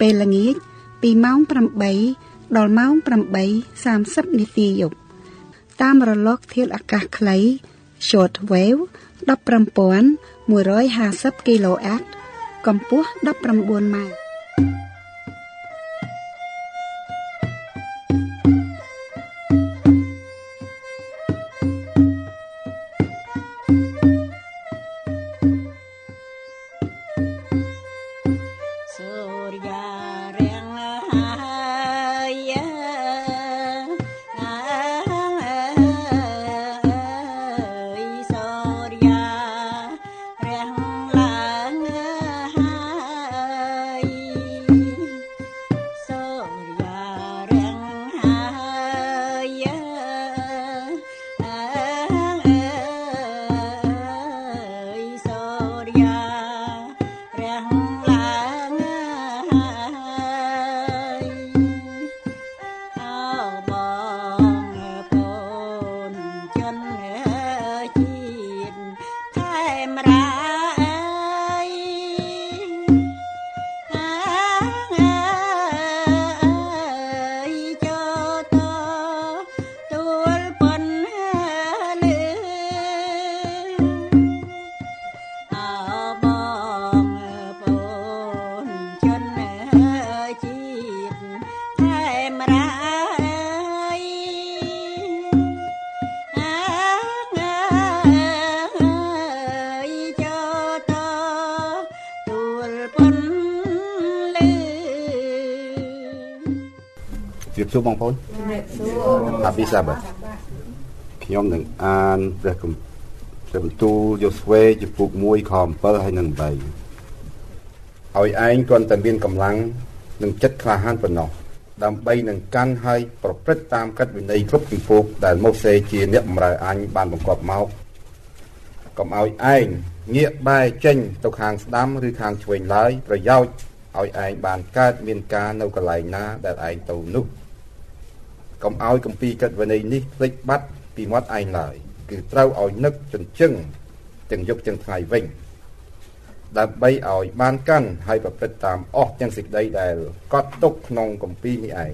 ពេលល្ងាចពីម៉ោង8ដល់ម៉ោង8:30នាទីយប់តាមរលកធាតុអាកាសខ្លី short wave 15150 kHz កម្ពស់19ម៉ែត្រ បងប្អូនថាពីសាបាទខ្ញុំនឹងអានព្រះគម្ព្រះបន្ទូលយូស្វេចំពុក1ខ7ហើយនឹង8ឲ្យឯងគ្រាន់តែមានកម្លាំងនិងចិត្តក្លាហានប៉ុណ្ណោះដើម្បីនឹងកាន់ហើយប្រព្រឹត្តតាមកិត្តវិន័យគ្រប់ពិភពដែលម៉ូសេជាអ្នកបម្រើអញបានបង្គាប់មកកុំឲ្យឯងងាកបែរចេញទៅខាងស្ដាំឬខាងឆ្វេងឡើយប្រយោជន៍ឲ្យឯងបានកើតមានការនៅកន្លែងណាដែលឯងទៅនោះ កុំឲ្យកម្ពីកិត្តវិន័យនេះភ្លេចបាត់ពីមាត់ឯងឡើយគឺត្រូវឲ្យនឹកចិញ្ចឹងទាំងយប់ទាំងថ្ងៃវិញដើម្បីឲ្យបានកាន់ហើយប្រព្រឹត្តតាមអស់ទាំងសេចក្តីដែលកត់ទុកក្នុងកម្ពីនេះឯង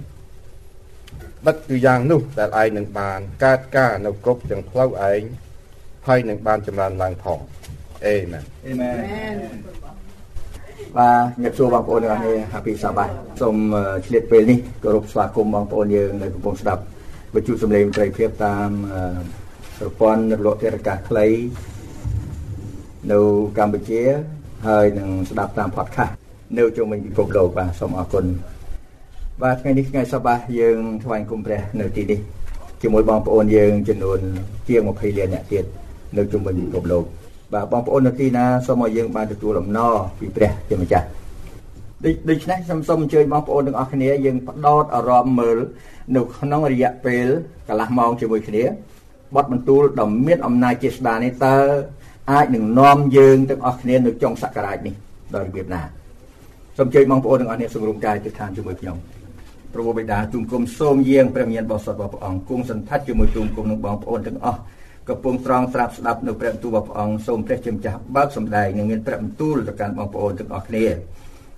បិទគឺយ៉ាងនោះដែលឯងនឹងបានកើតការនៅគ្រប់ទាំងផ្លូវឯងហើយនឹងបានចម្រើនឡើងផងអេមែនអេមែន បាទជំរាបសួរបងប្អូនទាំងអស់គ្នាហាពីសាបាសូមឆ្លៀតពេលនេះគោរពស្វាគមន៍បងប្អូនយើងនៅកំពុងស្ដាប់វិទ្យុសំឡេងត្រីភាពតាមប្រព័ន្ធរលកធាតុអាកាសខ្លីនៅកម្ពុជាហើយនឹងស្ដាប់តាម podcast នៅជុំវិញពិភពលោកបាទសូមអរគុណបាទថ្ងៃនេះថ្ងៃសប្តាហ៍យើងថ្វាយគុំព្រះនៅទីនេះជាមួយបងប្អូនយើងចំនួនជាង20លានអ្នកទៀតនៅជុំវិញពិភពលោក បាទបងប្អូននៅទីណាសូមឲ្យយើងបានទទួលអំណរពីព្រះជាម្ចាស់ដូដូច្នេះខ្ញុំសូមអញ្ជើញបងប្អូនទាំងអស់គ្នាយើងផ្ដោតអារម្មណ៍មើលនៅក្នុងរយៈពេលកន្លះម៉ោងជាមួយគ្នាបទបន្ទូលដ៏មានអំណាចជាស្ដានេះតើអាចនឹងនាំយើងទាំងអស់គ្នានៅចុងសក្ការៈនេះដោយរបៀបណាសូមអញ្ជើញបងប្អូនទាំងអស់គ្នាសម្រុំកាយទៅឋានជាមួយខ្ញុំព្រះបិតាទូមគុំសូមយាងព្រះមានបរិសុទ្ធរបស់ព្រះអង្គគង់សន្តិដ្ឋជាមួយទូមគុំនឹងបងប្អូនទាំងអស់ កំពុងត្រង់ស្រាប់ស្ដាប់នៅព្រះបន្ទូលរបស់ព្រះអង្គសូមព្រះជាម្ចាស់បើកសម្ដែងនិងមានព្រះបន្ទូលទៅកាន់បងប្អូនទាំងអស់គ្នា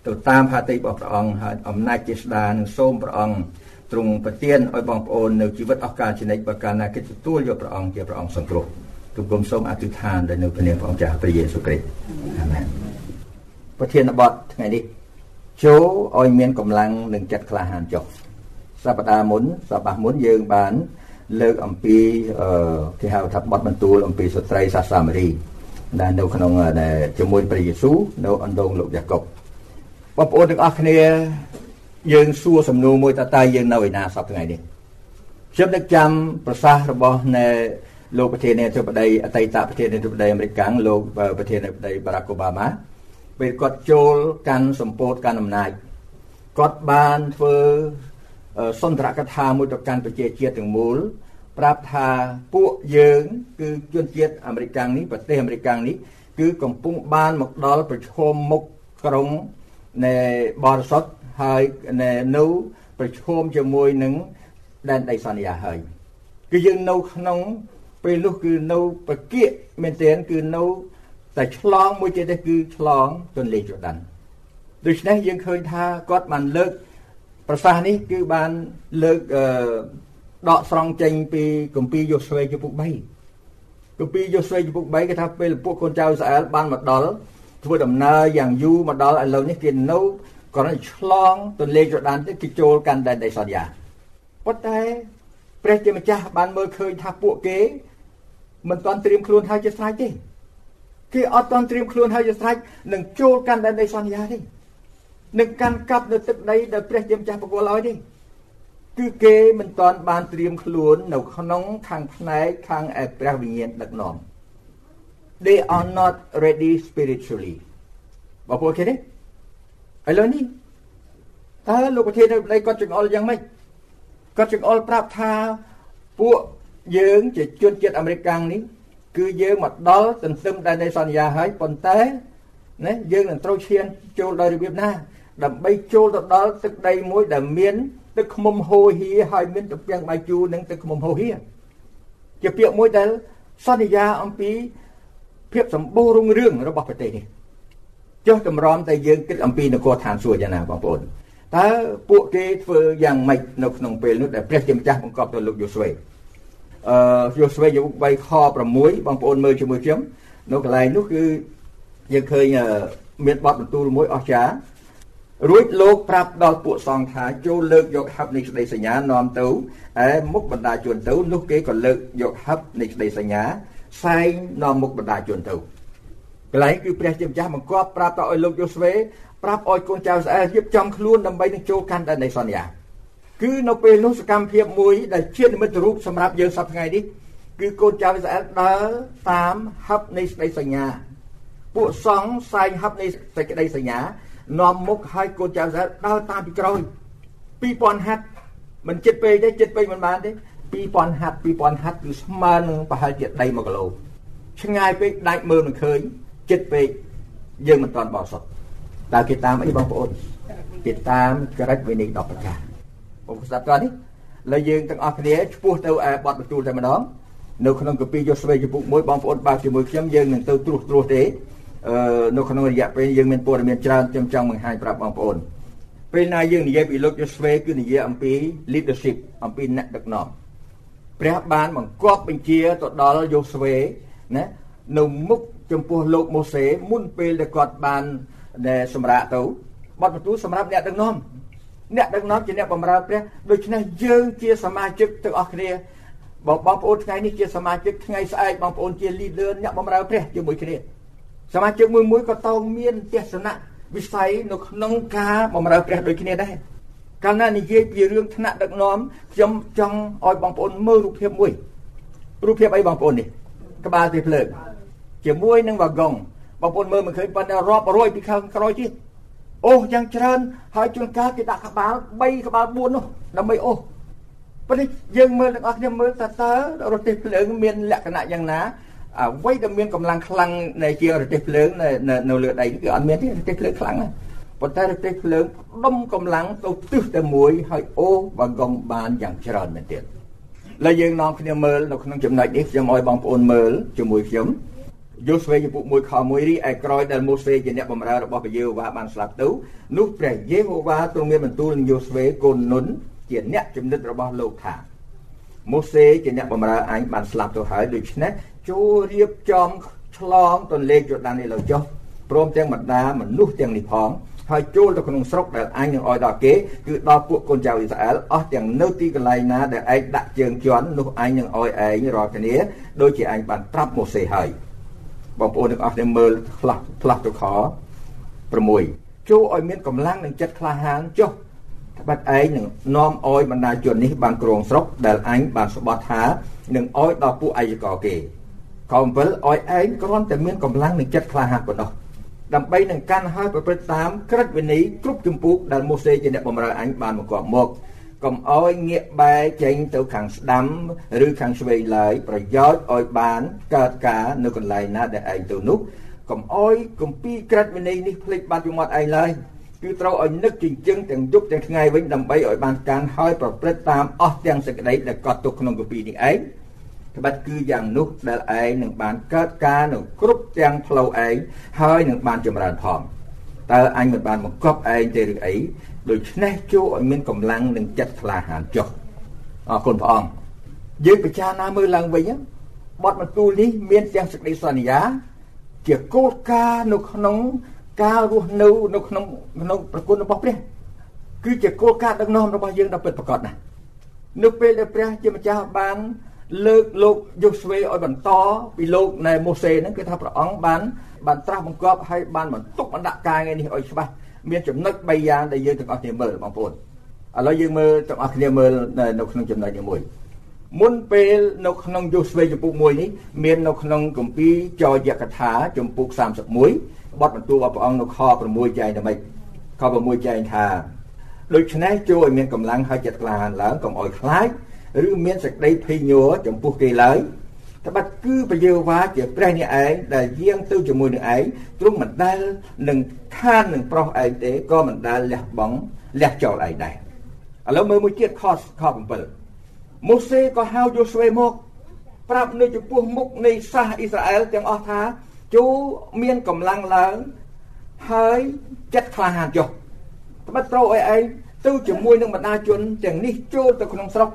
ទៅតាមហត្ថលេខរបស់ព្រះអង្គហើយអំណាចជាស្ដានឹងសូមព្រះអង្គទ្រង់ប្រទានឲ្យបងប្អូននៅជីវិតអស់កលជានិច្ចបើកាលណាគេទទួលយកព្រះអង្គជាព្រះអង្គសង្គ្រោះទូគុំសូមអធិដ្ឋានដល់នៅព្រះនាមព្រះអង្គចាស់ព្រះយេស៊ូវគ្រីស្ទអាមែនប្រធានបទថ្ងៃនេះចូលឲ្យមានកម្លាំងនិងចិត្តក្លាហានចុះសប្តាហ៍មុនសប្តាហ៍មុនយើងបាន លើកអំពីគេហៅថាបទបន្ទូលអំពីស្ត្រីសាសាមារីដែលនៅក្នុងដែលជាមួយព្រះយេស៊ូវនៅអណ្ដូងលោកយ៉ាកុបបងប្អូនទាំងអស់គ្នាយើងសួរសំណួរមួយតើតើយើងនៅឯណាសប្តាហ៍ថ្ងៃនេះខ្ញុំនឹកចាំប្រសាសន៍របស់នៃលោកប្រធានាធិបតីអតីតប្រធានាធិបតីអាមេរិកលោកប្រធានាធិបតីបារ៉ាកអូបាម៉ាពេលគាត់ចូលកាន់សម្ពោធកាន់អំណាចគាត់បានធ្វើ សន្ទរកថាមួយទៅកាន់ប្រជាជាតិទាំងមូលប្រាប់ថាពួកយើងគឺជនជាតិអាមេរិកនេះប្រទេសអាមេរិកនេះគឺកំពុងបានមកដល់ប្រឈមមុខក្រុងនៃបរិសុទ្ធហើយនៅប្រឈមជាមួយនឹងដែនដីសន្យាហើយគឺយើងនៅក្នុងពេលនោះគឺនៅប្រគៀកមែនទែនគឺនៅតែឆ្លងមួយទៀតទេគឺឆ្លងទន្លេយូដានដូច្នេះយើងឃើញថាគាត់បានលើក ប្រសាសន៍នេះគឺបានលើកអឺដកស្រង់ចេញពីគម្ពីរយូស្វេជំពូក3គម្ពីរយូស្វេជំពូក3គេថាពេលពួកកូនចៅអ៊ីស្រាអែលបានមកដល់ធ្វើដំណើរយ៉ាងយូរមកដល់ឥឡូវនេះគេនៅគ្រាន់តែឆ្លងទន្លេយូដានទៅគេចូលកាន់ដែនដីសន្យាប៉ុន្តែព្រះជាម្ចាស់បានមើលឃើញថាពួកគេមិនទាន់ត្រៀមខ្លួនហើយជាស្រេចទេគេអត់ទាន់ត្រៀមខ្លួនហើយជាស្រេចនឹងចូលកាន់ដែនដីសន្យាទេ នឹងកាន់កាប់នៅទឹកដីដែលព្រះជាម្ចាស់បកលឲ្យទេគឺគេមិនទាន់បានត្រៀមខ្លួននៅក្នុងខាងផ្នែកខាងឯព្រះវិញ្ញាណដឹកនាំ they are not ready spiritually បងប្អូនឃើញទេឥឡូវនេះតើលោកប្រធាននៃគាត់ចង្អុលយ៉ាងម៉េចគាត់ចង្អុលប្រាប់ថាពួកយើងជាជនជាតិអាមេរិកនេះគឺយើងមកដល់ទន្ទឹមដែនដីសន្យាហើយប៉ុន្តែណាយើងនឹងត្រូវឈានចូលដោយរបៀបណា ដើម្បីចូលទៅដល់ទឹកដីមួយដែលមានទឹកឃ្មុំហូរហៀហើយមានទំពាំងបាយជូរនិងទឹកឃ្មុំហូរហៀជាពាក្យមួយដែលសន្យាអំពីភាពសម្បូររុងរឿងរបស់ប្រទេសនេះចុះតម្រាំតែយើងគិតអំពីនគរឋានសួគ៌យ៉ាងណាបងប្អូនតើពួកគេធ្វើយ៉ាងម៉េចនៅក្នុងពេលនោះដែលព្រះជាម្ចាស់បង្កប់ទៅលោកយូស្វេអឺយូស្វេយុ3ខ6បងប្អូនមើលជាមួយខ្ញុំនៅកន្លែងនោះគឺយើងឃើញមានបទបន្ទូលមួយអស្ចារ្យ រួចលោកប្រាប់ដល់ពួកសង្ឃថាចូលលើកយកហឹបនៃក្តីសញ្ញានាំទៅឯមុខបណ្ដាជនទៅនោះគេក៏លើកយកហឹបនៃក្តីសញ្ញាសែងនាំមុខបណ្ដាជនទៅកន្លែងគឺព្រះជាម្ចាស់បង្គាប់ប្រាប់ទៅឲ្យលោកយូស្វេប្រាប់ឲ្យកូនចៅស្អែលរៀបចំខ្លួនដើម្បីនឹងចូលកាន់ដែននៃសន្យាគឺនៅពេលនោះសកម្មភាពមួយដែលជានិមិត្តរូបសម្រាប់យើងសប្តាហ៍ថ្ងៃនេះគឺកូនចៅអ៊ីស្រាអែលដើរតាមហឹបនៃសេចក្តីសញ្ញា ពួកសង្ឃសែងហឹបនៃសេចក្តីសញ្ញា នាំមុខឲ្យកូនចៅអ៊ីស្រាអែលដើរតាមពីក្រោយ2000ហាត់មិនចិត្តពេកទេចិត្តពេកមិនបានទេ2000ហាត់2000ហាត់គឺស្មើនឹងប្រហែលជាដី1គីឡូឆ្ងាយពេកដាច់មើលមិនឃើញចិត្តពេកយើងមិនតាន់បោះសុទ្ធតើគេតាមអីបងប្អូនគេតាមក្រិតវិន័យ10ប្រការបងប្អូនស្ដាប់តើនេះលើយើងទាំងអស់គ្នាឈ្មោះទៅឯបទបន្ទូលតែម្ដងនៅក្នុងកាពីយូស្វេជំពូក1បងប្អូនបើកជាមួយខ្ញុំយើងនឹងទៅត្រួសត្រាសទេអឺ នៅក្នុងរយៈពេលយើងមានព័ត៌មានច្រើនខ្ញុំចង់បង្ហាញប្រាប់បងប្អូនពេលណាយើងនិយាយពីលោកយូស្វេគឺនិយាយអំពី leadership អំពីអ្នកដឹកនាំព្រះបានបង្គាប់បញ្ជាទៅដល់យូស្វេណានៅមុខចំពោះលោកម៉ូសេមុនពេលដែលគាត់បានដែលសម្រាប់ទៅបទបន្ទូលសម្រាប់អ្នកដឹកនាំអ្នកដឹកនាំជាអ្នកបម្រើព្រះដូច្នេះយើងជាសមាជិកទាំងអស់គ្នាបងបងប្អូនថ្ងៃនេះជាសមាជិកថ្ងៃស្អែកបងប្អូនជា leader អ្នកបម្រើព្រះជាមួយគ្នា សមាជិកមួយមួយក៏តោមានទស្សនៈវិស័យនៅក្នុងការបម្រើព្រះដូចគ្នាដែរកាលណានិយាយពីរឿងថ្នាក់ដឹកនាំខ្ញុំចង់ឲ្យបងប្អូនមើលរូបភាពមួយរូបភាពអីបងប្អូននេះក្បាលទេភ្លើងជាមួយនឹងវ៉ាហ្គង់បងប្អូនមើលមិនឃើញប៉ុន្តែរាប់រយពីខាងក្រោយទៀតអូយ៉ាងច្រើន ហើយជួនកាលគេដាក់ក្បាល3ក្បាល4នោះដើម្បីអូប៉ុន្តែយើងមើលទាំងអស់គ្នាមើលតើតើរទេះភ្លើងមានលក្ខណៈយ៉ាងណា អ្វីដែលមានកម្លាំងខ្លាំងនៃជារទេះភ្លើងនៅនៅលើដីគឺអត់មានទេរទេះភ្លើងខ្លាំងណាស់ប៉ុន្តែរទេះភ្លើងដុំកម្លាំងទៅទិសតែមួយហើយអូវ៉ាហ្គង់បានយ៉ាងច្រើនមែនទៀតហើយយើងនាំគ្នាមើលនៅក្នុងចំណុចនេះខ្ញុំឲ្យបងប្អូនមើលជាមួយខ្ញុំយូស្វេជំពូក1ខ1រីឯក្រោយដែលម៉ូសេជាអ្នកបម្រើរបស់ព្រះយេហូវ៉ាបានស្លាប់ទៅនោះព្រះយេហូវ៉ាទ្រង់មានបន្ទូលនឹងយូស្វេកូននុនជាអ្នកចំណិតរបស់លោកថាម៉ូសេជាអ្នកបម្រើអញបានស្លាប់ទៅហើយដូច្នេះ ចូលរៀបចំឆ្លងទន្លេយូដាននេះលើចុះព្រមទាំងបណ្ដាមនុស្សទាំងនេះផងហើយចូលទៅក្នុងស្រុកដែលអញនឹងឲ្យដល់គេគឺដល់ពួកកូនចៅអ៊ីស្រាអែលអស់ទាំងនៅទីកន្លែងណាដែលឯងដាក់ជើងជន់នោះអញនឹងឲ្យឯងរាល់គ្នាដូចជាអញបានប្រាប់ម៉ូសេហើយបងប្អូនទាំងអស់គ្នាមើលផ្លាស់ផ្លាស់ទៅខ6ចូលឲ្យមានកម្លាំងនិងចិត្តក្លាហានចុះត្បិតឯងនឹងនាំឲ្យបណ្ដាជននេះបានគ្រងស្រុកដែលអញបានស្បត់ថានឹងឲ្យដល់ពួកអាយកគេ ខ7ឲ្យឯងគ្រាន់តែមានកម្លាំងនិងចិត្តក្លាហានប៉ុណ្ណោះដើម្បីនឹងកាន់ឲ្យប្រព្រឹត្តតាមក្រឹតវិន័យគ្រប់ចម្ពោះដែលម៉ូសេជាអ្នកបម្រើអញបានបង្គាប់មកកុំអោយងាកបែរចេញទៅខាងស្ដាំឬខាងឆ្វេងឡើយប្រយោជន៍ឲ្យបានកើតការនៅកន្លែងណាដែលឯងទៅនោះកុំអោយគម្ពីរក្រិតវិន័យនេះភ្លេចបាត់ពីមាត់ឯងឡើយគឺត្រូវឲ្យនឹកជញ្ជឹងទាំងយប់ទាំងថ្ងៃវិញដើម្បីឲ្យបានការហើយប្រព្រឹត្តតាមអស់ទាំងសេចក្តីដែលកត់ទុកក្នុងគម្ពីរនេះឯង ត្បិតគឺយ៉ាងនោះដែលឯងនឹងបានកើតការនៅគ្រប់ទាំងផ្លូវឯងហើយនឹងបានចម្រើនផងតើអញមិនបានបង្កប់ឯងទេឬអីដូច្នេះចូលឲ្យមានកម្លាំងនិងចិត្តក្លាហានចុះអរគុណព្រះអង្គយើងពិចារណាមើលឡើងវិញបទបន្ទូលនេះមានទាំងសេចក្តីសន្យា ជាគោលការណ៍នៅក្នុងការរស់នៅនៅក្នុងក្នុងប្រគុណរបស់ព្រះគឺជាគោលការណ៍ដឹកនាំរបស់យើងដ៏ពិតប្រាកដណាស់នៅពេលដែលព្រះជាម្ចាស់បាន លើកលោកយូស្វេឲ្យបន្តពីលោកណែម៉ូសេហ្នឹងគឺថាព្រះអង្គបានបានត្រាស់បង្គាប់ឲ្យបានបន្ទុកបណ្ដាក់ការងារនេះឲ្យច្បាស់មានចំណុច3យ៉ាងដែលយើងទាំងអស់គ្នាមើលបងប្អូនឥឡូវយើងមើលទាំងអស់គ្នាមើលនៅក្នុងចំណុចនេះមួយមុនពេលនៅក្នុងយូស្វេចំពុក1នេះមាននៅក្នុងគម្ពីរចយកថាចំពុក31បទបន្ទូលរបស់ព្រះអង្គនៅខ6ចែងថាម៉េចខ6ចែងថាដូច្នេះចូលឲ្យមានកម្លាំងហើយចិត្តក្លាហានឡើងកុំឲ្យខ្លាច ឬមានសេចក្តីភ័យញ័រចំពោះគេឡើយត្បិតគឺពយេវ៉ាជាព្រះនេះឯងដែលយាងទៅជាមួយនឹងឯងទ្រង់មិនដែលនឹងខាននឹងប្រុសឯងទេក៏មិនដែលលះបង់លះចោលឯងដែរឥឡូវមើលមួយទៀតខខ7ម៉ូសេក៏ហៅយូស្វេមកប្រាប់នៅចំពោះមុខនៃសាសអ៊ីស្រាអែលទាំងអស់ថាជួមានកម្លាំងឡើងហើយចិត្តក្លាហានចុះត្បិតត្រូវឲ្យឯងទៅជាមួយនឹងបណ្ដាជនទាំងនេះចូលទៅក្នុងស្រុក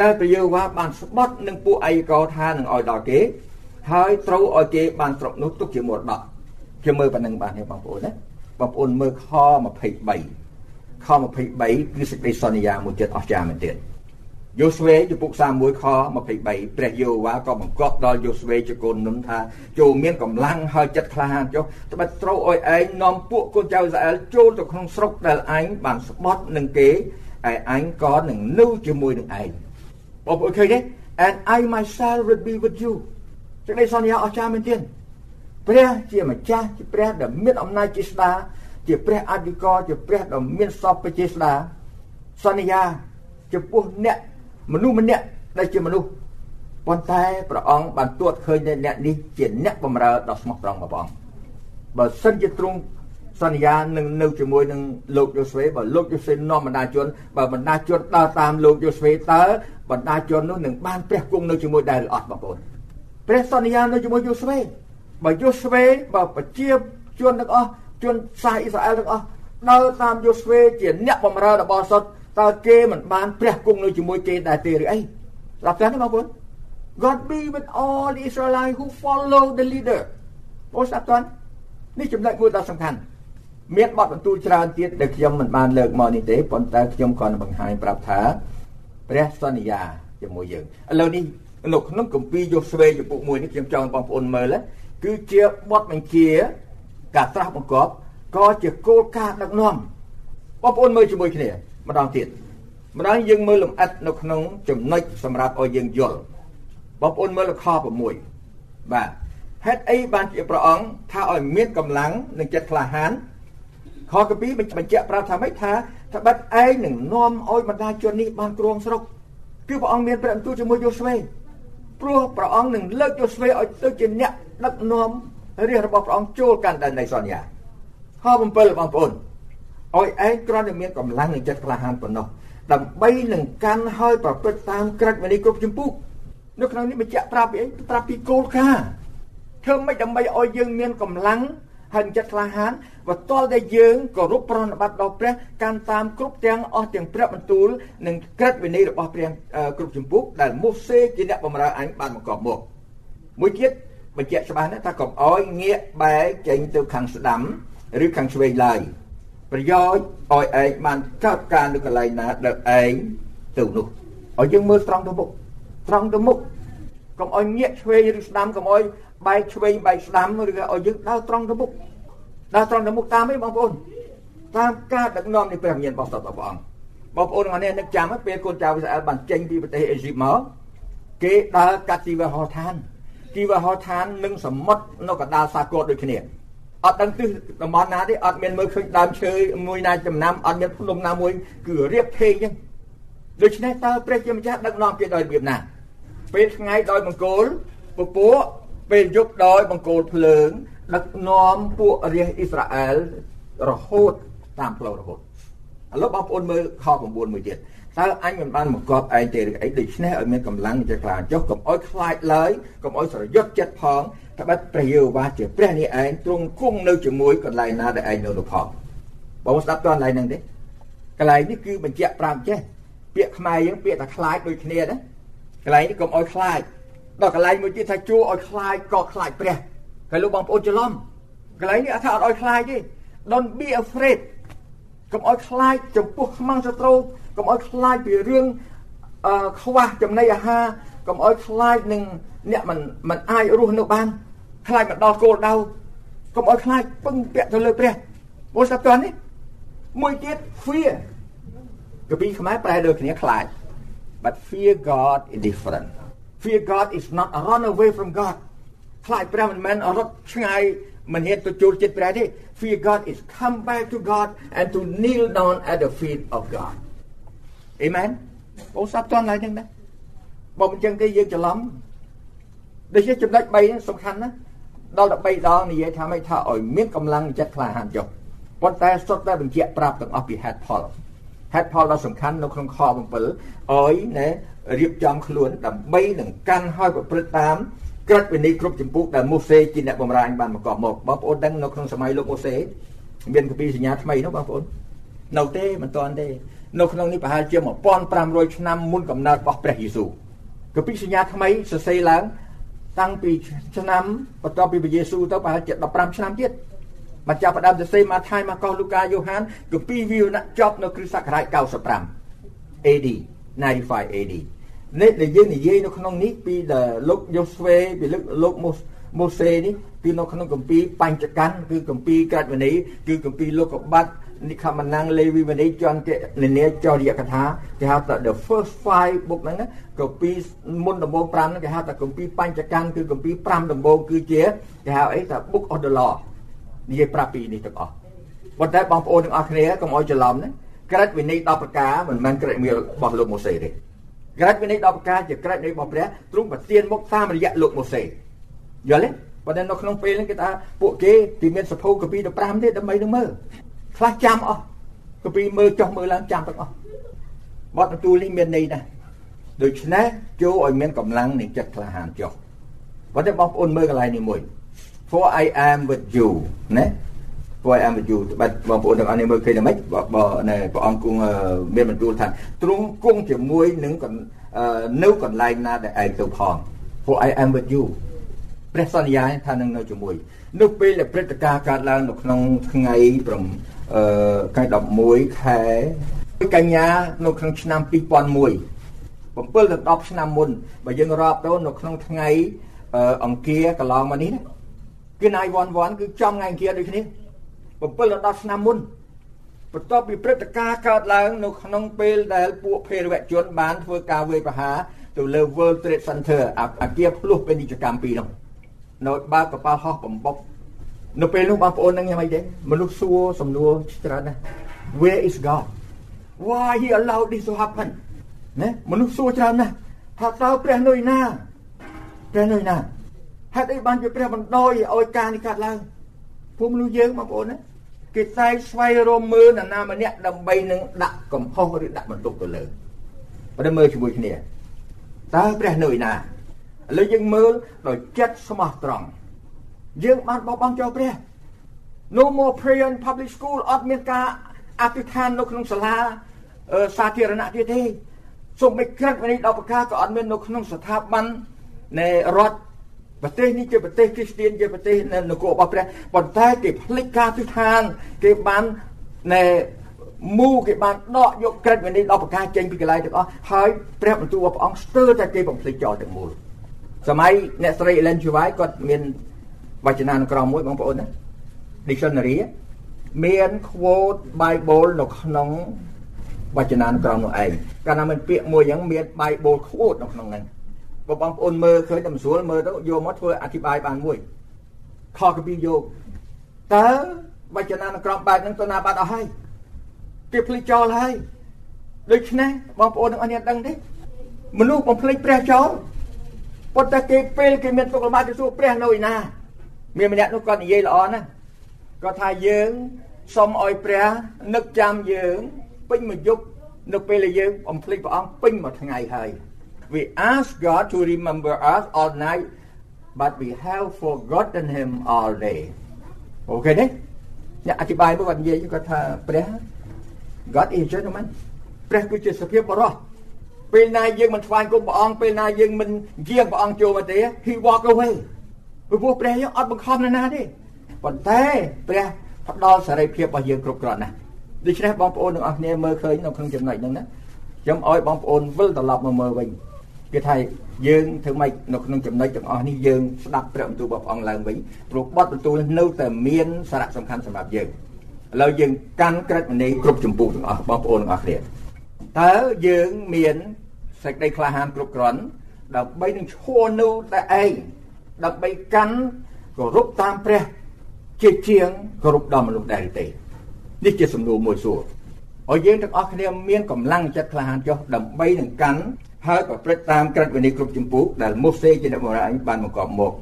ដែលព្រះយេហូវ៉ាបានស្បត់នឹងពួកអយកោថានឹងឲ្យដល់គេ ហើយត្រូវឲ្យគេបានស្រុកនោះទុកជាមរតកខ្ញុំមើលប៉ុណ្្នឹងបានទេបងប្អូនណាបងប្អូនមើលខ23ខ23គឺសេចក្តីសន្យាមួយចិត្តអស្ចារ្យមែនទែនយូស្វេចំពុក31ខ23ព្រះយេហូវ៉ាក៏បង្គាប់ដល់យូស្វេជាកូននុនថាចូលមានកម្លាំងហើយចិត្តក្លាហានចុះត្បិតត្រូវឲ្យឯងនាំពួកកូនចៅអ៊ីស្រាអែលចូលទៅក្នុងស្រុកដែលឯងបានស្បត់នឹងគេឯឯងក៏នឹងនៅជាមួយនឹងឯង បងប្អូនឃើញទេ and I myself will be with you សេចក្តីសន្យាអស្ចារ្យមែនទែនព្រះជាម្ចាស់ជាព្រះដែលមានអំណាចជាស្ដាជាព្រះអធិការជាព្រះដ៏មានសពជាស្ដាសន្យាចំពោះអ្នកមនុស្សម្នាក់ដែលជាមនុស្សប៉ុន្តែព្រះអង្គបានទួតឃើញអ្នកនេះជាអ្នកបម្រើដ៏ស្មោះត្រង់របស់ព្រះអង្គបើសិនជាទ្រង់ សន្យានឹងនៅជាមួយនឹងលោកយូស្វេបើលោកយូស្វេនាំបណ្ដាជនបើបណ្ដាជនដើរតាមលោកយូស្វេតើបណ្ដាជននោះនឹងបានព្រះគង់នៅជាមួយដែរឬអត់បងប្អូនព្រះសន្យានៅជាមួយយូស្វេបើយូស្វេបើប្រជាជនទាំងអស់ជនសាសអ៊ីស្រាអែលទាំងអស់ដើរតាមយូស្វេជាអ្នកបម្រើរបស់សុទ្ធតើគេមិនបានព្រះគង់នៅជាមួយគេដែរទេឬអីស្ដាប់ចាស់ទេបងប្អូន God be with all the Israelites who follow the leader បងស្ដាប់តាន់នេះចំណុចមួយដ៏សំខាន់ មានបទបន្ទូលច្រើនទៀតដែលខ្ញុំមិនបានលើកមកនេះទេប៉ុន្តែខ្ញុំគ្រាន់តែបង្ហាញប្រាប់ថាព្រះសន្យាជាមួយយើងឥឡូវនេះនៅក្នុងគម្ពីរយូស្វេចំពុក1នេះខ្ញុំចង់បងប្អូនមើលគឺជាបទបញ្ជាការត្រាស់បង្គាប់ក៏ជាគោលការណ៍ដឹកនាំបងប្អូនមើលជាមួយគ្នាម្ដងទៀតម្ដងយើងមើលលំអិតនៅក្នុងចំណុចសម្រាប់ឲ្យយើងយល់បងប្អូនមើលខ6បាទហេតុអីបានជាព្រះអង្គថាឲ្យមានកម្លាំងនិងចិត្តក្លាហាន ខកពីបញ្ជាក់ប្រាប់ថាម៉េចថាត្បិតឯងនឹងនាំឲ្យបណ្ដាជននេះបានគ្រងស្រុកគឺព្រះអង្គមានព្រះបន្ទូលជាមួយយូស្វេព្រោះព្រះអង្គនឹងលើកយូស្វេឲ្យទៅជាអ្នកដឹកនាំរាជរបស់ព្រះអង្គចូលកាន់ដែននៃសន្យាខ7បងប្អូនឲ្យឯងគ្រាន់តែមានកម្លាំងនិងចិត្តក្លាហានប៉ុណ្ណោះដើម្បីនឹងកាន់ហើយប្រព្រឹត្តតាមក្រឹតវិន័យគ្រប់ចម្ពោះនៅក្នុងនេះបញ្ជាក់ប្រាប់ពីអីប្រាប់ពីគោលការណ៍ធ្វើម៉េចដើម្បីឲ្យយើងមានកម្លាំង ហើយចិត្តក្លាហានបើតលតែយើងគោរពប្រណិប័តដល់ព្រះកាន់តាមគ្រប់ទាំងអស់ទាំងព្រះបន្ទូលនិងក្រឹតវិន័យរបស់ព្រះគ្រប់ចម្ពោះដែលម៉ូសេជាអ្នកបម្រើអញបានបង្កប់មកមួយទៀតបញ្ជាក់ច្បាស់ណាស់ថាកុំអោយងាកបែរចេញទៅខាងស្ដាំឬខាងឆ្វេងឡើយប្រយោជន៍ឲ្យឯងបានកើតការនៅកន្លែងណាដែលឯងទៅនោះឲ្យយើងមើលត្រង់ទៅមុខត្រង់ទៅមុខកុំឲ្យងាកឆ្វេងឬស្ដាំកុំឲ្យ បែកឆ្វេងបែកស្ដាំឬក៏ឲ្យយើងដើរត្រង់ទៅមុខដើរត្រង់ទៅមុខតាមឯងបងប្អូនតាមការដឹកនាំនៃព្រះវិញ្ញាណរបស់សត្វព្រះអង្គបងប្អូនទាំងនេះនឹកចាំពេលកូនចៅអ៊ីស្រាអែលបានចេញពីប្រទេសអេស៊ីបមកគេដើរកាត់ទីវហោឋានទីវហោឋាននិងសមុទ្រនៅកណ្ដាលសាគរដូចគ្នាអត់ដឹងទិសតំបន់ណាទេអត់មានមើលឃើញដើមឈើមួយណាចំណាំអត់មានភ្នំណាមួយគឺរៀបភេងចឹងដូច្នេះតើព្រះជាម្ចាស់ដឹកនាំគេដោយរបៀបណាពេលថ្ងៃដោយបង្គោលពពួក ពេលយប់ដោយបង្គោលភ្លើង ដឹកនាំពួករាជអ៊ីស្រាអែលរហូតតាមផ្លូវរហូតឥឡូវបងប្អូនមើលខ9មួយទៀតតើអញមិនបានបង្កប់ឯងទេឬអីដូច្នេះឲ្យមានកម្លាំងចេះខ្លាចុះកុំឲ្យខ្លាចឡើយកុំឲ្យស្រយុតចិត្តផងត្បិតព្រះយេហូវ៉ាជាព្រះនេះឯងទ្រង់គង់នៅជាមួយ កន្លែងណាដែលឯងនៅនោះផងបងស្ដាប់តើកន្លែងហ្នឹងទេកន្លែងនេះគឺបញ្ជាក់ប្រាប់ចេះពាក្យខ្មែរយើងពាក្យថាខ្លាចដូចគ្នាណាកន្លែងនេះកុំឲ្យខ្លាច ដល់កន្លែងមួយទៀតថាជួឲ្យខ្លាចក៏ខ្លាចព្រះហើយលោកបងប្អូនច្រឡំកន្លែងនេះអត់ថាអត់ឲ្យខ្លាចទេ Don't be afraid កុំឲ្យខ្លាចចំពោះខ្មាំងសត្រូវកុំឲ្យខ្លាចពីរឿងអឺខ្វះចំណីអាហារកុំឲ្យខ្លាចនឹងអ្នកមិនមិនអាចរស់នៅបានខ្លាចមកដល់គោលដៅកុំឲ្យខ្លាចពឹងពាក់ទៅលើព្រះព្រោះស្ដាប់តើនេះមួយទៀត fear កពីខ្មែរប្រែដូចគ្នាខ្លាច but fear God is different fear God is not a run away from God ខ្លាចព្រះមិនមែនរត់ឆ្ងាយមិនហ៊ានទៅចូលចិត្តព្រះទេ fear God is come back to God and to kneel down at the feet of God Amen បងស្ដាប់តន់ឡើយហ្នឹងណាបើមិនចឹងទេយើងច្រឡំដូច្នេះចំណុច3ហ្នឹងសំខាន់ណាដល់តែ3ដងនិយាយថាម៉េចថាឲ្យមានកម្លាំងចិត្តក្លាហានចុះប៉ុន្តែសុទ្ធតែបញ្ជាក់ប្រាប់ទាំងអស់ពីហេតុផល ហេតុផលដ៏សំខាន់នៅក្នុងខ7ឲ្យណែរៀបចំខ្លួនដើម្បីនឹងកាន់ឲ្យប្រព្រឹត្តតាមក្រឹតវិន័យគ្រប់ចម្ពោះដែលម៉ូសេជាអ្នកបម្រើអញបានបង្កប់មកបងប្អូនដឹងនៅក្នុងសម័យលោកម៉ូសេមានកាពីសញ្ញាថ្មីនោះបងប្អូននៅទេមិនទាន់ទេនៅក្នុងនេះប្រហែលជា1500ឆ្នាំមុនកំណើតរបស់ព្រះយេស៊ូវកាពីសញ្ញាថ្មីសរសេរឡើងតាំងពីឆ្នាំបន្ទាប់ពីព្រះយេស៊ូវទៅប្រហែលជា15ឆ្នាំទៀត មកចាប់ផ្ដើមសរសេរម៉ាថាយម៉ាកុសលូកាយ៉ូហានកាពីវាវណៈចប់នៅគ្រិស្តសករាជ95 AD 95 AD នេះដែលយើងនិយាយនៅក្នុងនេះពីលោកយូស្វេពីលោកលោកម៉ូសេនេះគឺនៅក្នុងគម្ពីរបញ្ចកម្មគឺគម្ពីរក្រាច់វនីគឺគម្ពីរលោកកបាត់និខមណាំងលេវីវនីចន្ទនិនាចរិយកថាគេហៅថា the first five book ហ្នឹងគម្ពីរមុនដំបូង5ហ្នឹងគេហៅថាគម្ពីរបញ្ចកម្មគឺគម្ពីរ5ដំបូងគឺជាគេហៅអីថា book of the law និយាយប្រាប់ពីនេះទាំងអស់ប៉ុន្តែបងប្អូនទាំងអស់គ្នាកុំឲ្យច្រឡំណាក្រិតវិន័យ10ប្រការមិនមែនក្រិតវិន័យរបស់លោកម៉ូសេទេក្រិតវិន័យ10ប្រការជាក្រិតនៃរបស់ព្រះទ្រង់ប្រទានមកតាមរយៈលោកម៉ូសេយល់ទេប៉ុន្តែនៅក្នុងពេលហ្នឹងគេថាពួកគេទីមានសភៅកាពី15ទេដើម្បីនឹងមើលខ្លះចាំអស់កាពីមើលចុះមើលឡើងចាំទាំងអស់បទបន្ទូលនេះមានន័យណាស់ដូច្នេះចូលឲ្យមានកម្លាំងនៃចិត្តក្លាហានចុះប៉ុន្តែបងប្អូនមើលកន្លែងនេះមួយ for I am with you ណា for I am with you បាទបងប្អូនទាំងអស់នេះមើលឃើញតែម៉េចបើនៅព្រះអង្គគង់មានបន្ទូលថាទ្រង់គង់ជាមួយនឹងនៅកន្លែងណាដែលឯងទៅផង for I am with you ព្រះសន្យាថានឹងនៅជាមួយនៅពេលដែលព្រឹត្តិការណ៍កើតឡើងនៅក្នុងថ្ងៃអឺថ្ងៃ11ខែកញ្ញានៅក្នុងឆ្នាំ2001 7ដល់10ឆ្នាំមុនបើយើងរាប់ទៅនៅក្នុងថ្ងៃអង្គារកន្លងមកនេះណា គឺណៃវ៉ាន់វ៉ាន់គឺចំថ្ងៃអង្គារដូចគ្នា7ដល់10ឆ្នាំមុនបន្ទាប់ពីព្រឹត្តិការណ៍កើតឡើងនៅក្នុងពេលដែលពួកភេរវជនបានធ្វើការវាយប្រហារទៅលើ World Trade Center អាគារភ្លោះពាណិជ្ជកម្មពីរនោះនៅបើកកប៉ាល់ហោះបំបុកនៅពេលនោះបងប្អូននឹងយ៉ាងម៉េចទេមនុស្សសួរសំណួរច្រើនណាស់ Where is God why he allowed this to happen ណាមនុស្សសួរច្រើនណាស់ថាតើព្រះនៅណាព្រះនៅណា ហេតុអីបានជាព្រះបណ្ដោយឲ្យការនេះកើតឡើងពួកមនុស្សយើងបងប្អូនណាគេតែស្វែងរកមើលនរណាម្នាក់ដើម្បីនឹងដាក់កំហុសឬដាក់បន្ទុកទៅលើបើមើលជាមួយគ្នាតើព្រះនៅណាឥឡូវយើងមើលដោយចិត្តស្មោះត្រង់យើងបានបោះបង់ចោលព្រះ No more prayer in public school អត់មានការអធិដ្ឋាននៅក្នុងសាលាសាធារណៈទៀតទេសូម្បីក្រិតវិន័យដល់ប្រការក៏អត់មាននៅក្នុងស្ថាប័ននៃរដ្ឋ ប្រទេសនេះជាប្រទេសគ្រីស្ទានជាប្រទេសនៅនគររបស់ព្រះប៉ុន្តែគេភ្លេចការទិដ្ឋានគេបានណែមូគេបានដកយកក្រិតវិន័យដល់ប្រការចេញពីកន្លែងទាំងអស់ហើយព្រះបន្ទូលរបស់ព្រះអង្គស្ទើរតែគេបំភ្លេចចោលទាំងមូលសម័យអ្នកស្រី Ellen G. White គាត់មានវចនានុក្រមមួយបងប្អូនណា dictionary មាន quote Bible នៅក្នុងវចនានុក្រមនោះឯងកាលណាមានពាក្យមួយអញ្ចឹងមាន Bible quote នៅក្នុងហ្នឹង បើបងប្អូនមើលឃើញតែមិនស្រួលមើលទៅយកមកធ្វើអធិប្បាយបានមួយខកពីយកតើវចនានុក្រមបែបហ្នឹងទៅណាបាត់អស់ហើយគេភ្លេចចោលហើយដូច្នេះបងប្អូនទាំងអស់គ្នាដឹងទេមនុស្សបំភ្លេចព្រះចោលប៉ុន្តែគេពេលគេមានទុកលំបាកទៅសួរព្រះនៅឯណាមានម្នាក់នោះគាត់និយាយល្អណាស់គាត់ថាយើងសូមឲ្យព្រះនឹកចាំយើងពេញមួយយប់នៅពេលដែលយើងបំភ្លេចព្រះអង្គពេញមួយថ្ងៃហើយ We ask God to remember us all night, but we have forgotten Him all day. Okay ទេអ្នកអធិប្បាយគាត់និយាយគាត់ថាព្រះ God is gentleman ព្រះគឺជាសភាពបរោះពេលណាយើងមិនថ្វាយគុំព្រះអង្គពេលណាយើងមិនជាងព្រះអង្គចូលមកទេ He walk away ព្រោះព្រះយើងអត់បង្ខំនៅណាទេប៉ុន្តែព្រះផ្ដល់សេរីភាពរបស់យើងគ្រប់គ្រាន់ណាស់ដូច្នេះបងប្អូនទាំងអស់គ្នាមើលឃើញនៅក្នុងចំណុចហ្នឹងណាខ្ញុំឲ្យបងប្អូនវិលត្រឡប់មកមើលវិញ គេថាយើងធ្វើម៉េចនៅក្នុងចំណុចទាំងអស់នេះយើងស្ដាប់ព្រះបន្ទូលរបស់ព្រះអង្គឡើងវិញព្រោះបទបន្ទូលនៅតែមានសារៈសំខាន់សម្រាប់យើងឥឡូវយើងកាន់ក្រិតមនីគ្រប់ចម្ពោះទាំងអស់បងប្អូនទាំងអស់គ្នាតើយើងមានសេចក្តីក្លាហានគ្រប់គ្រាន់ដើម្បីនឹងឈរនៅតែឯងដើម្បីកាន់គោរពតាមព្រះជាជាងគោរពដល់មនុស្សដែរទេនេះជាសំណួរមួយសួរឲ្យយើងទាំងអស់គ្នាមានកម្លាំងចិត្តក្លាហានចុះដើម្បីនឹងកាន់ ហើយប្រព្រឹត្តតាមក្រឹតវិន័យគ្រប់ចម្ពោះដែលម៉ូសេជាអ្នកបម្រើឯងបានបង្កប់មក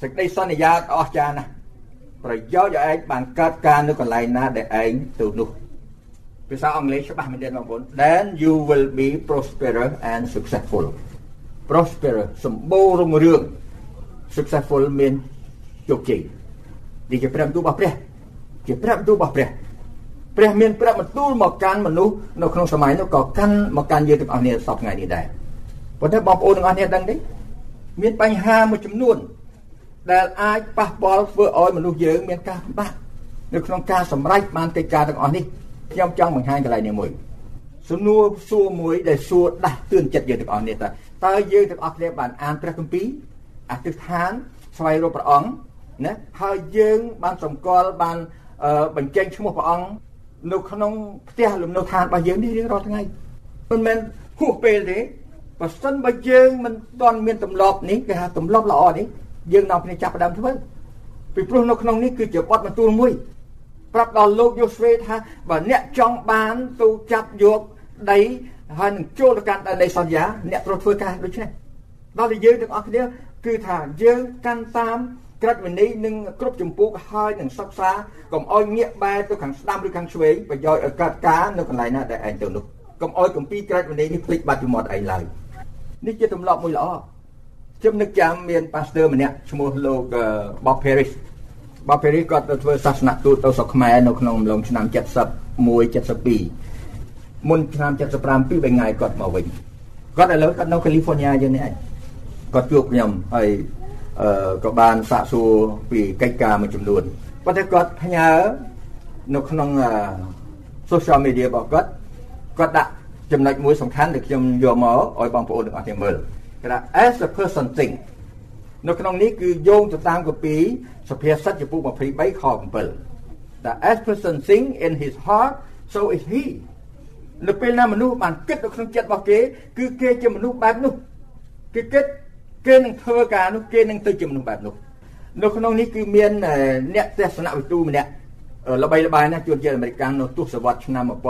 សេចក្តីសន្យាអស្ចារ្យណាស់ប្រយោជន៍ឲ្យឯងបានកើតការនៅកន្លែងណាដែលឯងទៅនោះភាសាអង់គ្លេសច្បាស់មែនទេបងប្អូន then you will be prosperous and successful prosperous សម្បូររុងរឿង successful មានជោគជ័យនេះជាព្រះបន្ទូលរបស់ព្រះជាព្រះបន្ទូលរបស់ព្រះ ព្រះមានព្រះបន្ទូលមកកាន់មនុស្សនៅក្នុងសម័យនោះក៏កាន់មកកាន់យើងទាំងអស់គ្នាសពថ្ងៃនេះដែរប៉ុន្តែបងប្អូនទាំងអស់គ្នាដឹងទេមានបញ្ហាមួយចំនួន ដែលអាចប៉ះពាល់ធ្វើឲ្យមនុស្សយើងមានការពិបាកនៅក្នុងការសម្រេចបានកិច្ចការទាំងអស់នេះខ្ញុំចង់បង្ហាញកន្លែងនេះមួយសំណួរសួរមួយដែលសួរដាស់តឿនចិត្តយើងទាំងអស់នេះតើតើយើងទាំងអស់គ្នាបានអានព្រះគម្ពីរអធិដ្ឋានស្វែងរកព្រះអង្គណាហើយយើងបានសម្គាល់បានបញ្ចេញឈ្មោះព្រះអង្គ នៅក្នុងផ្ទះលំនៅឋានរបស់យើងនេះរៀងរាល់ថ្ងៃមិនមែនហួសពេលទេបើសិនបើយើងមិនទាន់មានទម្លាប់នេះគេហៅទម្លាប់ល្អនេះយើងនាំគ្នាចាប់ផ្ដើមធ្វើពីព្រោះនៅក្នុងនេះគឺជាបទបន្ទូលមួយប្រាប់ដល់លោកយូស្វេថាបើអ្នកចង់បានទៅចាប់យកដីហើយនឹងចូលទៅកាន់ដីសន្យាអ្នកត្រូវធ្វើការដូចនេះដល់តែយើងទាំងអស់គ្នាគឺថាយើងកាន់តាម ក្រិតវិន័យនឹងគ្រប់ចម្ពោះហើយនឹងសិក្សាកុំអោយងាកបែរទៅខាងស្ដាំឬខាងឆ្វេងប្រយោជន៍ឲ្យកើតការនៅកន្លែងណាដែលឯងទៅនោះកុំអោយកំពីក្រិតវិន័យនេះភ្លេចបាត់ពីមាត់ឯងឡើយនេះជាទម្លាប់មួយល្អខ្ញុំនឹកចាំមានប៉ាស្ទ័រម្នាក់ឈ្មោះលោក Bob Paris Bob Paris គាត់ទៅធ្វើសាសនទូតទៅស្រុកខ្មែរនៅក្នុងអំឡុងឆ្នាំ71 72មុនឆ្នាំ75ពីរបីថ្ងៃគាត់មកវិញគាត់ឥឡូវគាត់នៅ California យើងនេះឯងគាត់ជួបខ្ញុំហើយអឺ ក៏បានសាកសួរពីកិច្ចការមួយចំនួនប៉ុន្តែគាត់ផ្ញើនៅក្នុង social media របស់គាត់គាត់ដាក់ចំណុចមួយសំខាន់ដែលខ្ញុំយកមកឲ្យបងប្អូនទាំងអស់គ្នាមើលគេថា as a person think នៅក្នុងនេះគឺយោងទៅតាមកាពីសភាសិតចំពោះ23ខ7ថា as person think in his heart so is he នៅពេលណាមនុស្សបានគិតនៅក្នុងចិត្តរបស់គេ គឺគេជាមនុស្សបែបនោះគេគិត គេនឹងធ្វើការនោះគេនឹងទៅជាមនុស្សបែបនោះនៅក្នុងនេះគឺមានអ្នកទស្សនវិទូម្នាក់ល្បីល្បាញណាស់ជួនជាអាមេរិកនៅទស្សវត្សឆ្នាំ1800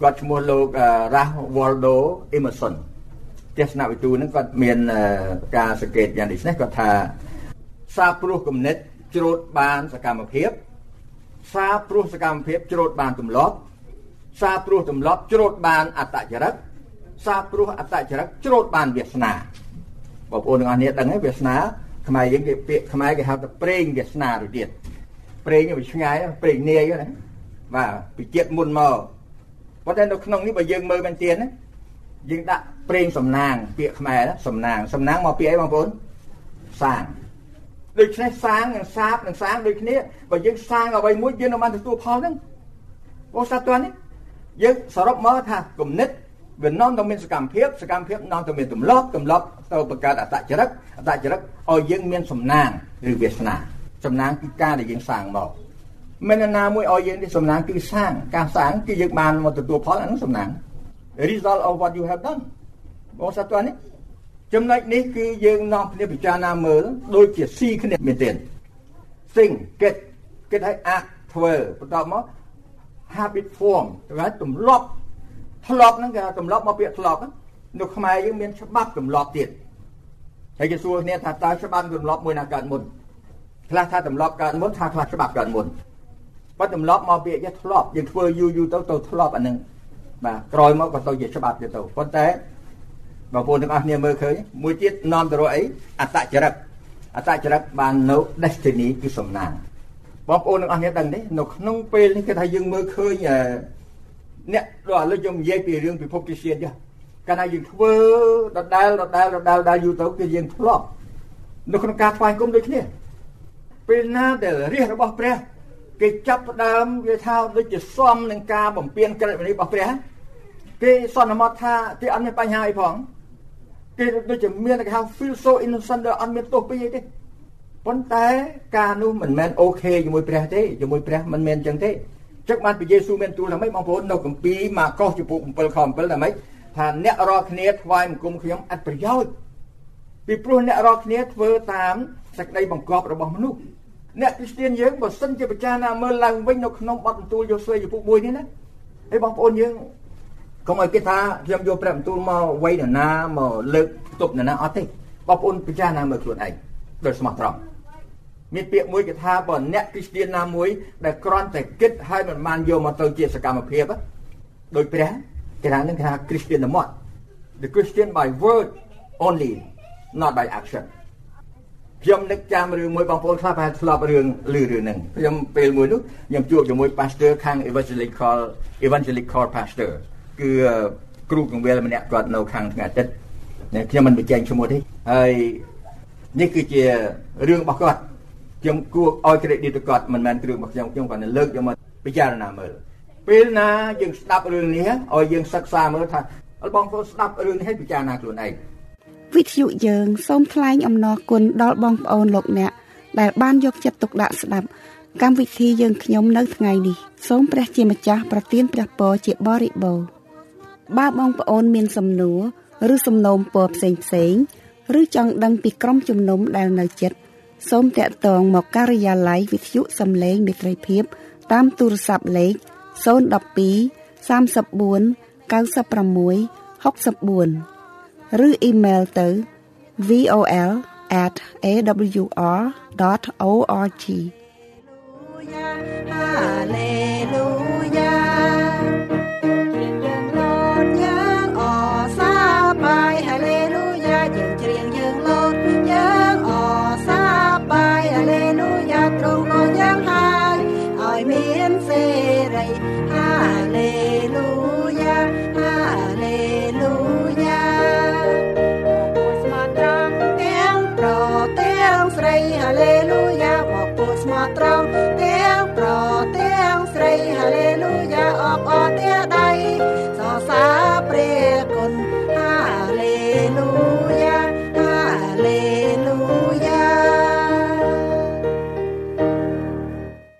គាត់ឈ្មោះលោក Ralph Waldo Emerson ទស្សនវិទូហ្នឹងគាត់មានការសង្កេតយ៉ាងនេះនេះគាត់ថាសារព្រោះគំនិតច្រូតបានសកម្មភាពសារព្រោះសកម្មភាពច្រូតបានទម្លាប់សារព្រោះទម្លាប់ច្រូតបានអត្តចរិត សាព្រោះអត្តចរិតច្រូតបានវាសនាបងប្អូនទាំងអស់គ្នាដឹងហើយវាសនាខ្មែរយើងគេពាក្យខ្មែរគេហៅថាប្រេងវាសនាទៅទៀតប្រេងវាឆ្ងាយប្រេងនាយណាបាទពីជាតិមុនមកប៉ុន្តែនៅក្នុងនេះបើយើងមើលមែនទៀតណាយើងដាក់ប្រេងសំណាង ពាក្យខ្មែរសំណាងសំណាងមកពីអីបងប្អូនសាងដូច្នេះសាងនិងសាបនិងសាងដូចគ្នាបើយើងសាងអ្វីមួយយើងនឹងបានទទួលផលហ្នឹងអូសាទ័ននេះយើងសរុបមកថាគំនិត វានាំទៅមានសកម្មភាពសកម្មភាពនាំទៅមានទម្លាប់ទម្លាប់ទៅបង្កើតអតចរិតអតចរិតឲ្យយើងមានសំណាងឬវាសនាសំណាងគឺការដែលយើងសាងមកមិនណាមួយឲ្យយើងនេះសំណាងគឺសាងការសាងគឺយើងបានមកទទួលផលអានោះសំណាង result of what you have done បងសាទរនេះចំណុចនេះគឺយើងនាំគ្នាពិចារណាមើលដូចជាស៊ីគ្នាមែនទែន think គិតគិតឲ្យ act ធ្វើបន្តមក habit form គេទម្លាប់ ធ្លាប់ហ្នឹងគេទម្លាប់មកពាក្យធ្លាប់នៅខ្មែរយើងមានច្បាប់ទម្លាប់ទៀតហើយគេសួរគ្នាថាតើច្បាប់ទម្លាប់មួយណាកើតមុនខ្លះថាទម្លាប់កើតមុនថាខ្លះច្បាប់កើតមុនប៉ុន្តែទម្លាប់មកពាក្យធ្លាប់យើងធ្វើយូរយូរទៅទៅធ្លាប់អាហ្នឹងបាទក្រោយមកក៏ទៅជាច្បាប់ទៀតទៅប៉ុន្តែបងប្អូនទាំងអស់គ្នាមើលឃើញមួយទៀតនាំទៅរកអីអតចរិតអតចរិតបាននៅ destiny គឺសំណាងបងប្អូនទាំងអស់គ្នាដឹងទេនៅក្នុងពេលនេះគេថាយើងមើលឃើញអ្នកដល់ឥឡូវខ្ញុំនិយាយពីរឿងពិភពគ្រីស្ទានចាកាលណាយើងធ្វើដដែលដដែលដដែលដល់យូរទៅគឺយើងធ្លាប់នៅក្នុងការថ្វាយគុំដូចគ្នាពេលណាដែលរាជរបស់ព្រះគេចាប់ផ្ដើមវាថាដូចជាសំនឹងការបំពេញក្រិតវិន័យរបស់ព្រះគេសន្មតថាគេអត់មានបញ្ហាអីផងគេដូចជាមានគេហៅ feel so innocent ដែលអត់មានទោសពីអីទេប៉ុន្តែការនោះមិនមែនអូខេជាមួយព្រះទេជាមួយព្រះមិនមែនអញ្ចឹងទេ ចឹងបានព្រះយេស៊ូវមានទូលថាម៉េចបងប្អូននៅគម្ពីរម៉ាកុសចំពោះ7ខ7ថាម៉េចថាអ្នករាល់គ្នាថ្វាយបង្គំខ្ញុំអត់ប្រយោជន៍ពីព្រោះអ្នករាល់គ្នាធ្វើតាមសេចក្តីបង្គាប់របស់មនុស្សអ្នកគ្រីស្ទានយើងបើសិនជាពិចារណាមើលឡើងវិញនៅក្នុងបទបន្ទូលយោស្វេចំពោះ1នេះណាហើយបងប្អូនយើងកុំឲ្យគេថាខ្ញុំយកព្រះបន្ទូលមកវ័យនរណាមកលើកផ្ទុកនរណាអត់ទេបងប្អូនពិចារណាមើលខ្លួនឯងដោយស្មោះត្រង់ មានពាក្យមួយគេថាបើអ្នកគ្រីស្ទានណាមួយដែលគ្រាន់តែគិតហើយមិនបានយកមកទៅជាសកម្មភាពដោយព្រះគេថានឹងគេថា Christian តែមក The Christian by word only not by action ខ្ញុំនឹកចាំរឿងមួយបងប្អូនខ្លះប្រហែលធ្លាប់រឿងឮរឿងហ្នឹងខ្ញុំពេលមួយនោះខ្ញុំជួបជាមួយ pastor ខាង evangelical evangelical pastor គឺគ្រូកងវិលម្នាក់គាត់នៅខាងថ្ងៃអាទិត្យខ្ញុំមិនបញ្ចេញឈ្មោះទេហើយនេះគឺជារឿងរបស់គាត់ ខ្ញុំគួរឲ្យ credit ទៅគាត់មិនមែនគ្រឿងរបស់ខ្ញុំខ្ញុំគាត់លើកយកមកពិចារណាមើលពេលណាយើងស្ដាប់រឿងនេះឲ្យយើងសិក្សាមើលថាបងប្អូនស្ដាប់រឿងនេះឲ្យពិចារណាខ្លួនឯងវិទ្យុយើងសូមថ្លែងអំណរគុណដល់បងប្អូនលោកអ្នកដែលបានយកចិត្តទុកដាក់ស្ដាប់កម្មវិធីយើងខ្ញុំនៅថ្ងៃនេះសូមព្រះជាម្ចាស់ប្រទានព្រះពរជាបរិបូរណ៍បើបងប្អូនមានសំណួរឬសំណូមពរផ្សេងផ្សេងឬចង់ដឹងពីក្រុមជំនុំដែលនៅចិត្ត សូមតាក់ទងមកការិយាល័យវិទ្យុសំឡេងមេត្រីភាព តាមទូរស័ព្ទលេខ012 34 96 64ឬអ៊ីមែលទៅ vol@awr.org Hallelujah